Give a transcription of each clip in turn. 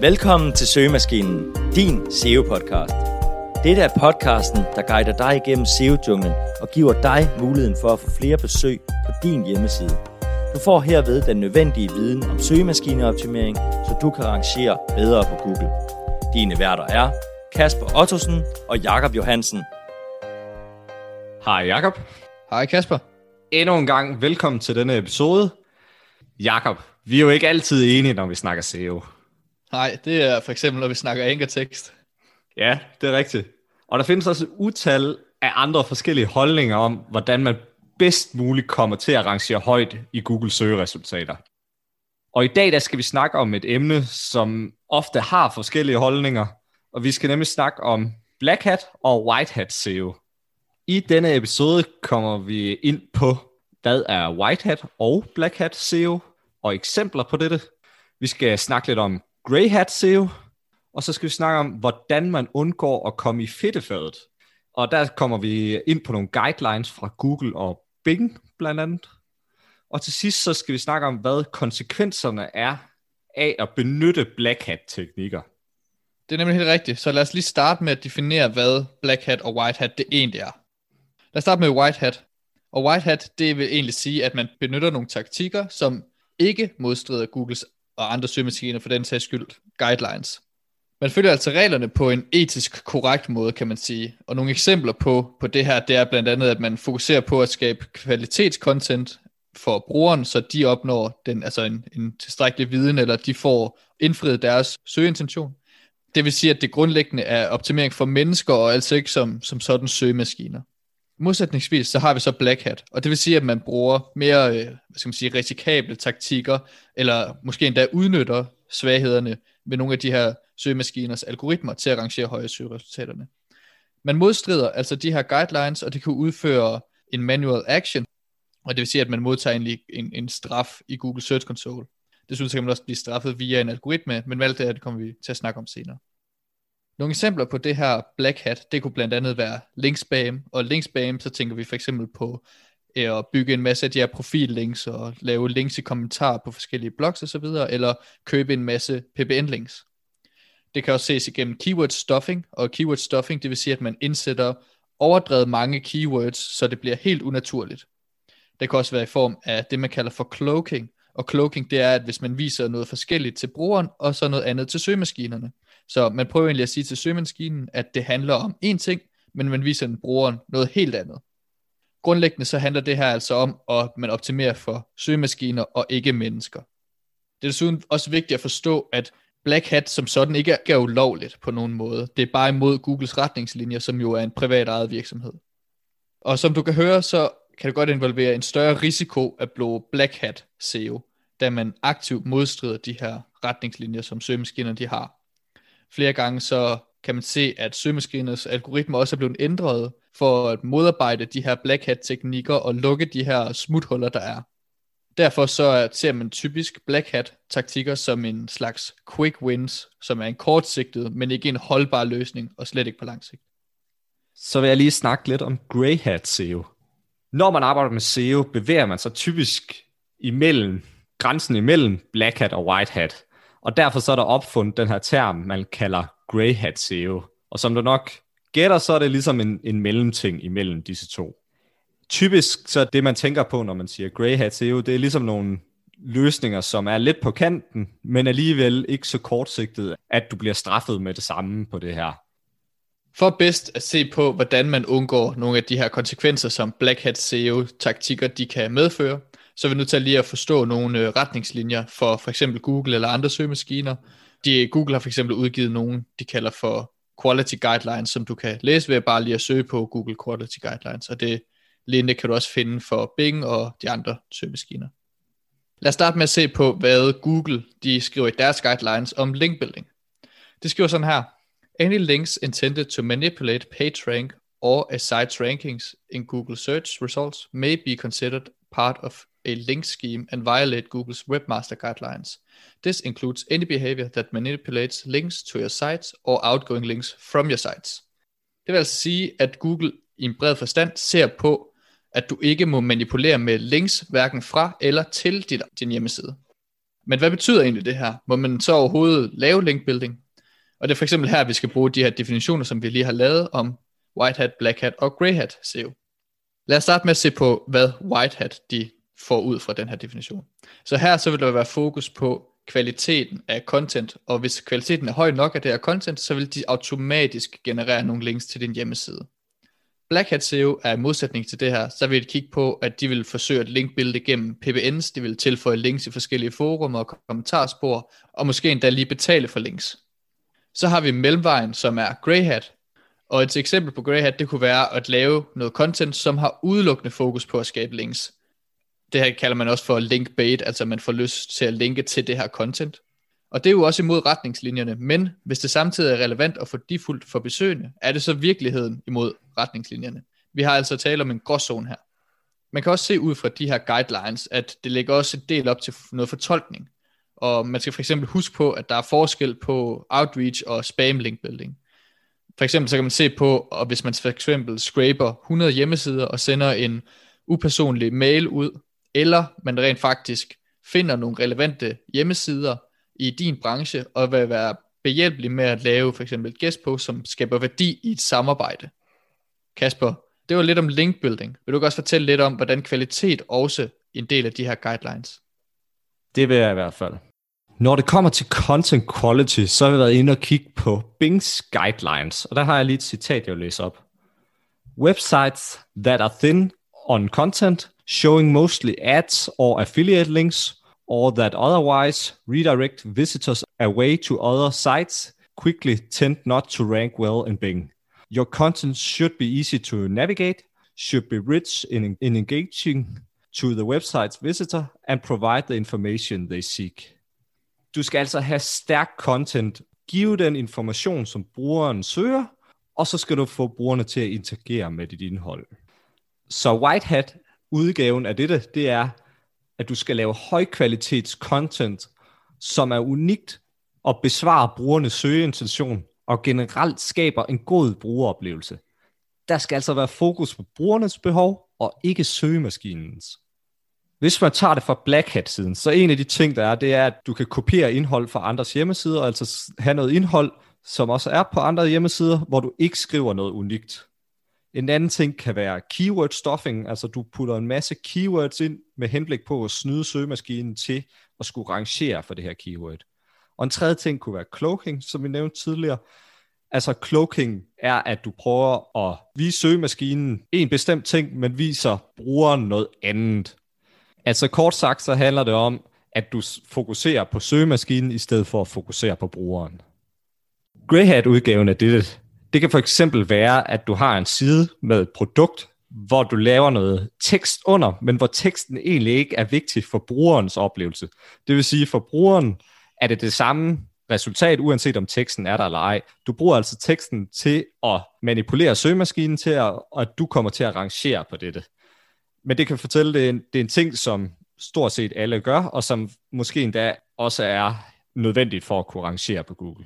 Velkommen til Søgemaskinen, din SEO-podcast. Dette er podcasten, der guider dig igennem SEO-junglen og giver dig muligheden for at få flere besøg på din hjemmeside. Du får herved den nødvendige viden om søgemaskineoptimering, så du kan rangere bedre på Google. Dine værter er Kasper Ottosen og Jakob Johansen. Hej Jakob. Hej Kasper. Endnu en gang velkommen til denne episode. Jakob, vi er jo ikke altid enige, når vi snakker SEO. Nej, det er for eksempel, når vi snakker ankertekst. Ja, det er rigtigt. Og der findes også et utal af andre forskellige holdninger om, hvordan man bedst muligt kommer til at rangere højt i Google søgeresultater. Og i dag der skal vi snakke om et emne, som ofte har forskellige holdninger, og vi skal nemlig snakke om Black Hat og White Hat SEO. I denne episode kommer vi ind på, hvad er White Hat og Black Hat SEO, og eksempler på dette. Vi skal snakke lidt om Grey Hat SEO, og så skal vi snakke om, hvordan man undgår at komme i fedtefadet. Og der kommer vi ind på nogle guidelines fra Google og Bing blandt andet. Og til sidst så skal vi snakke om, hvad konsekvenserne er af at benytte Black Hat-teknikker. Det er nemlig helt rigtigt. Så lad os lige starte med at definere, hvad Black Hat og White Hat det egentlig er. Lad os starte med White Hat. Og White Hat, det vil egentlig sige, at man benytter nogle taktikker, som ikke modstrider Googles og andre søgemaskiner for den sags skyld guidelines. Man følger altså reglerne på en etisk korrekt måde, kan man sige. Og nogle eksempler på, på det her, det er blandt andet, at man fokuserer på at skabe kvalitetscontent for brugeren, så de opnår den, altså en, en tilstrækkelig viden, eller de får indfriet deres søgeintention. Det vil sige, at det grundlæggende er optimering for mennesker, og altså ikke som, som sådan søgemaskiner. Modsætningsvis så har vi så Black Hat, og det vil sige, at man bruger mere øh, hvad skal man sige, risikable taktikker, eller måske endda udnytter svaghederne ved nogle af de her søgemaskiners algoritmer til at rangere høje søgeresultaterne. Man modstrider altså de her guidelines, og det kan udføre en manual action, og det vil sige, at man modtager en, en, en straf i Google Search Console. Desuden så kan man også blive straffet via en algoritme, men alt det her, det kommer vi til at snakke om senere. Nogle eksempler på det her Black Hat, det kunne blandt andet være link spam, og link spam, så tænker vi for eksempel på øh, at bygge en masse af de her profillinks og lave links i kommentarer på forskellige blogs osv., eller købe en masse PBN-links. Det kan også ses igennem keyword stuffing, og keyword stuffing, det vil sige, at man indsætter overdrevet mange keywords, så det bliver helt unaturligt. Det kan også være i form af det, man kalder for cloaking, og cloaking, det er, at hvis man viser noget forskelligt til brugeren, og så noget andet til søgemaskinerne. Så man prøver egentlig at sige til søgemaskinen, at det handler om én ting, men man viser den brugeren noget helt andet. Grundlæggende så handler det her altså om, at man optimerer for søgemaskiner og ikke mennesker. Det er desuden også vigtigt at forstå, at Black Hat som sådan ikke er ulovligt på nogen måde. Det er bare imod Googles retningslinjer, som jo er en privat ejet virksomhed. Og som du kan høre, så kan det godt involvere en større risiko at blive Black Hat SEO, da man aktivt modstrider de her retningslinjer, som søgemaskinerne de har. Flere gange så kan man se, at søgemaskinernes algoritmer også er blevet ændret for at modarbejde de her black hat teknikker og lukke de her smuthuller, der er. Derfor så ser man typisk black hat taktikker som en slags quick wins, som er en kortsigtet, men ikke en holdbar løsning, og slet ikke på lang sigt. Så vil jeg lige snakke lidt om grey hat SEO. Når man arbejder med SEO, bevæger man sig typisk imellem, grænsen imellem black hat og white hat. Og derfor så er der opfundet den her term, man kalder grey hat SEO. Og som du nok gætter, så er det ligesom en, en mellemting imellem disse to. Typisk så det, man tænker på, når man siger grey hat SEO, det er ligesom nogle løsninger, som er lidt på kanten, men alligevel ikke så kortsigtet, at du bliver straffet med det samme på det her. For bedst at se på, hvordan man undgår nogle af de her konsekvenser, som Black Hat SEO-taktikker de kan medføre, så er vi nødt til lige at forstå nogle øh, retningslinjer for for eksempel Google eller andre søgemaskiner. De, Google har for eksempel udgivet nogle, de kalder for Quality Guidelines, som du kan læse ved bare lige at søge på Google Quality Guidelines, og det lignende kan du også finde for Bing og de andre søgemaskiner. Lad os starte med at se på, hvad Google de skriver i deres guidelines om link building. Det skriver sådan her. Any links intended to manipulate page rank or a site's rankings in Google search results may be considered part of a link scheme and violate Google's webmaster guidelines. This includes any behavior that manipulates links to your sites or outgoing links from your sites. Det vil altså sige, at Google i en bred forstand ser på, at du ikke må manipulere med links hverken fra eller til dit, din hjemmeside. Men hvad betyder egentlig det her? Må man så overhovedet lave link building? Og det er for eksempel her, vi skal bruge de her definitioner, som vi lige har lavet om White Hat, Black Hat og Grey Hat SEO. Lad os starte med at se på, hvad White Hat de får ud fra den her definition. Så her så vil der være fokus på kvaliteten af content, og hvis kvaliteten er høj nok af det her content, så vil de automatisk generere nogle links til din hjemmeside. Black Hat SEO er i modsætning til det her, så vil de kigge på, at de vil forsøge at linkbuilde gennem PBNs, de vil tilføje links i forskellige forumer og kommentarspor, og måske endda lige betale for links. Så har vi mellemvejen, som er Grey Hat, og et eksempel på Grey Hat, det kunne være at lave noget content, som har udelukkende fokus på at skabe links. Det her kalder man også for link bait, altså man får lyst til at linke til det her content. Og det er jo også imod retningslinjerne, men hvis det samtidig er relevant og for for besøgende, er det så virkeligheden imod retningslinjerne. Vi har altså tale om en gråzone her. Man kan også se ud fra de her guidelines, at det lægger også en del op til noget fortolkning. Og man skal for eksempel huske på, at der er forskel på outreach og spam link building. For eksempel så kan man se på, og hvis man for eksempel scraper 100 hjemmesider og sender en upersonlig mail ud, eller man rent faktisk finder nogle relevante hjemmesider i din branche, og vil være behjælpelig med at lave for eksempel et guest post, som skaber værdi i et samarbejde. Kasper, det var lidt om link building. Vil du også fortælle lidt om, hvordan kvalitet også er en del af de her guidelines? Det vil jeg i hvert fald. Når det kommer til content quality, så har vi været inde og kigge på Bing's guidelines, og der har jeg lige et citat, jeg vil læse op. Websites that are thin on content, showing mostly ads or affiliate links, or that otherwise redirect visitors away to other sites quickly tend not to rank well in Bing. Your content should be easy to navigate, should be rich in, in engaging to the website's visitor, and provide the information they seek. Du skal altså have stærk content, give den information, som brugeren søger, og så skal du få brugerne til at interagere med dit indhold. Så White Hat udgaven af dette, det er, at du skal lave højkvalitets content, som er unikt og besvarer brugernes søgeintention og generelt skaber en god brugeroplevelse. Der skal altså være fokus på brugernes behov og ikke søgemaskinens. Hvis man tager det fra Black Hat-siden, så en af de ting, der er, det er, at du kan kopiere indhold fra andres hjemmesider, altså have noget indhold, som også er på andre hjemmesider, hvor du ikke skriver noget unikt. En anden ting kan være keyword stuffing, altså du putter en masse keywords ind med henblik på at snyde søgemaskinen til at skulle rangere for det her keyword. Og en tredje ting kunne være cloaking, som vi nævnte tidligere. Altså cloaking er, at du prøver at vise søgemaskinen en bestemt ting, men viser brugeren noget andet. Altså kort sagt, så handler det om, at du fokuserer på søgemaskinen, i stedet for at fokusere på brugeren. Greyhat-udgaven af dette, det kan for eksempel være, at du har en side med et produkt, hvor du laver noget tekst under, men hvor teksten egentlig ikke er vigtig for brugerens oplevelse. Det vil sige, for brugeren er det det samme resultat, uanset om teksten er der eller ej. Du bruger altså teksten til at manipulere søgemaskinen til, at, at du kommer til at rangere på dette. Men det kan fortælle, det er, en, det er en ting, som stort set alle gør, og som måske endda også er nødvendigt for at kunne rangere på Google.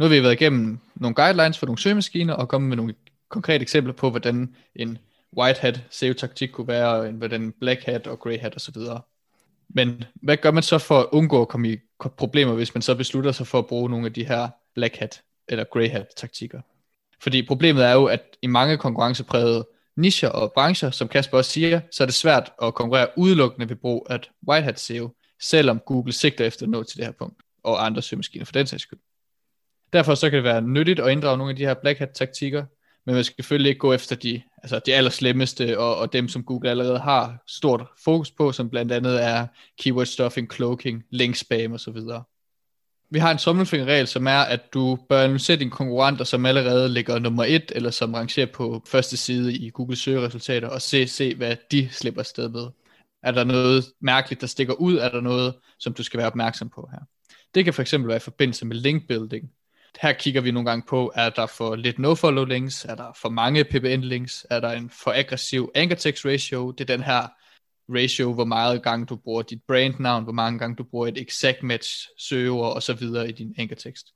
Nu har vi været igennem nogle guidelines for nogle søgemaskiner, og kommet med nogle konkrete eksempler på, hvordan en white hat SEO-taktik kunne være, og hvordan black hat og grey hat osv. Men hvad gør man så for at undgå at komme i problemer, hvis man så beslutter sig for at bruge nogle af de her black hat eller grey hat taktikker? Fordi problemet er jo, at i mange konkurrenceprægede nischer og brancher, som Kasper også siger, så er det svært at konkurrere udelukkende ved brug af white hat SEO, selvom Google sigter efter at nå til det her punkt, og andre søgemaskiner for den sags skyld. Derfor så kan det være nyttigt at inddrage nogle af de her black hat taktikker, men man skal selvfølgelig ikke gå efter de, altså de allerslemmeste, og, og dem som Google allerede har stort fokus på, som blandt andet er keyword stuffing, cloaking, link spam osv. Vi har en sommelfingerregel, som er, at du bør analysere dine konkurrenter, som allerede ligger nummer et, eller som rangerer på første side i Google søgeresultater, og se, se hvad de slipper sted med. Er der noget mærkeligt, der stikker ud? Er der noget, som du skal være opmærksom på her? Det kan fx være i forbindelse med link building, her kigger vi nogle gange på, er der for lidt nofollow links, er der for mange PBN links, er der en for aggressiv anchor text ratio, det er den her ratio, hvor meget gang du bruger dit brandnavn, hvor mange gange du bruger et exact match søgeord og så videre i din anchor tekst.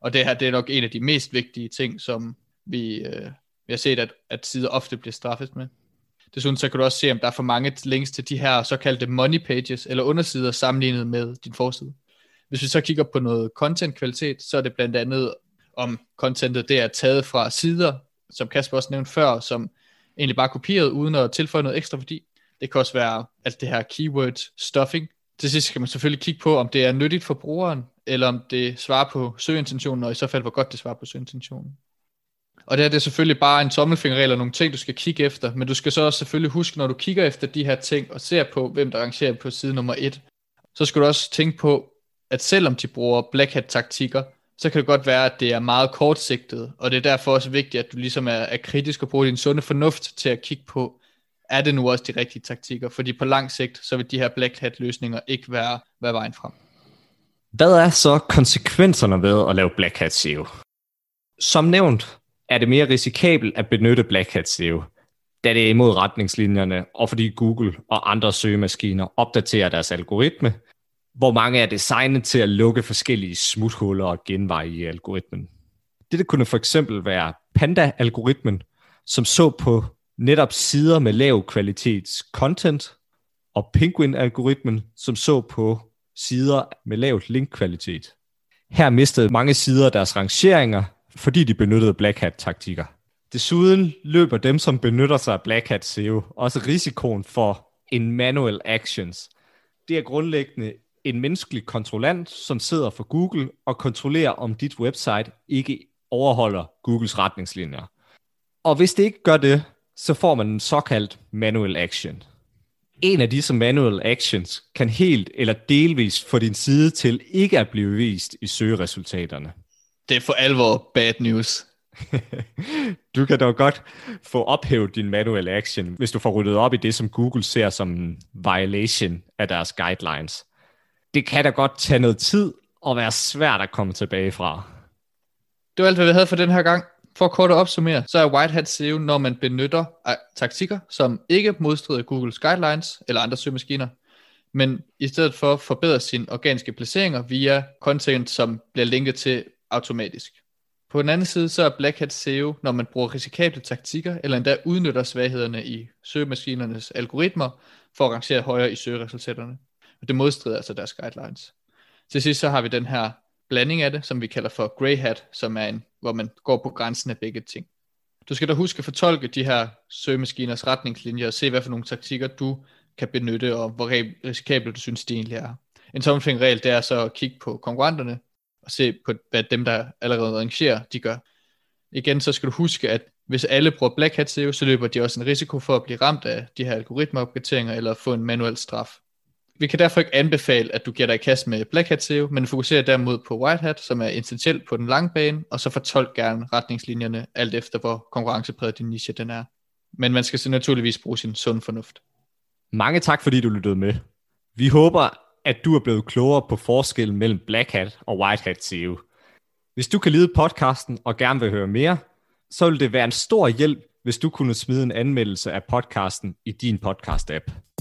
Og det her, det er nok en af de mest vigtige ting, som vi, øh, vi har set, at, at sider ofte bliver straffet med. Desuden så kan du også se, om der er for mange links til de her såkaldte money pages, eller undersider sammenlignet med din forside. Hvis vi så kigger på noget content kvalitet, så er det blandt andet om contentet det er taget fra sider, som Kasper også nævnte før, som egentlig bare kopieret uden at tilføje noget ekstra værdi. Det kan også være alt det her keyword stuffing. Til sidst skal man selvfølgelig kigge på, om det er nyttigt for brugeren, eller om det svarer på søgeintentionen, og i så fald, hvor godt det svarer på søgeintentionen. Og det er det selvfølgelig bare en tommelfingerregel og nogle ting, du skal kigge efter, men du skal så også selvfølgelig huske, når du kigger efter de her ting og ser på, hvem der rangerer på side nummer 1, så skal du også tænke på, at selvom de bruger black hat taktikker, så kan det godt være, at det er meget kortsigtet, og det er derfor også vigtigt, at du ligesom er, er kritisk og bruger din sunde fornuft til at kigge på, er det nu også de rigtige taktikker? Fordi på lang sigt, så vil de her black hat løsninger ikke være, være vejen frem. Hvad er så konsekvenserne ved at lave black hat SEO? Som nævnt er det mere risikabelt at benytte black hat SEO, da det er imod retningslinjerne, og fordi Google og andre søgemaskiner opdaterer deres algoritme, hvor mange er designet til at lukke forskellige smuthuller og genveje i algoritmen. Dette kunne for eksempel være Panda-algoritmen, som så på netop sider med lav kvalitets content, og Penguin-algoritmen, som så på sider med lavt linkkvalitet. Her mistede mange sider deres rangeringer, fordi de benyttede Black Hat-taktikker. Desuden løber dem, som benytter sig af Black Hat SEO, også risikoen for en manual actions. Det er grundlæggende en menneskelig kontrollant, som sidder for Google og kontrollerer, om dit website ikke overholder Googles retningslinjer. Og hvis det ikke gør det, så får man en såkaldt manual action. En af disse manual actions kan helt eller delvis få din side til ikke at blive vist i søgeresultaterne. Det er for alvor bad news. du kan dog godt få ophævet din manual action, hvis du får ryddet op i det, som Google ser som en violation af deres guidelines. Det kan da godt tage noget tid og være svært at komme tilbage fra. Det var alt, hvad vi havde for den her gang. For kort at opsummere, så er White Hat SEO, når man benytter taktikker, som ikke modstrider Googles guidelines eller andre søgemaskiner, men i stedet for forbedrer sine organiske placeringer via content, som bliver linket til automatisk. På den anden side, så er Black Hat SEO, når man bruger risikable taktikker, eller endda udnytter svaghederne i søgemaskinernes algoritmer, for at rangere højere i søgeresultaterne. Og det modstrider altså deres guidelines. Til sidst så har vi den her blanding af det, som vi kalder for grey hat, som er en, hvor man går på grænsen af begge ting. Du skal da huske at fortolke de her søgemaskiners retningslinjer og se, hvad for nogle taktikker du kan benytte, og hvor risikabelt du synes, det egentlig er. En tommelfingerregel, det er så at kigge på konkurrenterne, og se på, hvad dem, der allerede rangerer, de gør. Igen, så skal du huske, at hvis alle bruger Black Hat SEO, så løber de også en risiko for at blive ramt af de her algoritmeopdateringer, eller få en manuel straf. Vi kan derfor ikke anbefale, at du giver dig i kast med Black Hat SEO, men fokuserer derimod på White Hat, som er essentielt på den lange bane, og så fortolk gerne retningslinjerne, alt efter hvor konkurrencepræget din niche den er. Men man skal så naturligvis bruge sin sund fornuft. Mange tak, fordi du lyttede med. Vi håber, at du er blevet klogere på forskellen mellem Black Hat og White Hat SEO. Hvis du kan lide podcasten og gerne vil høre mere, så vil det være en stor hjælp, hvis du kunne smide en anmeldelse af podcasten i din podcast-app.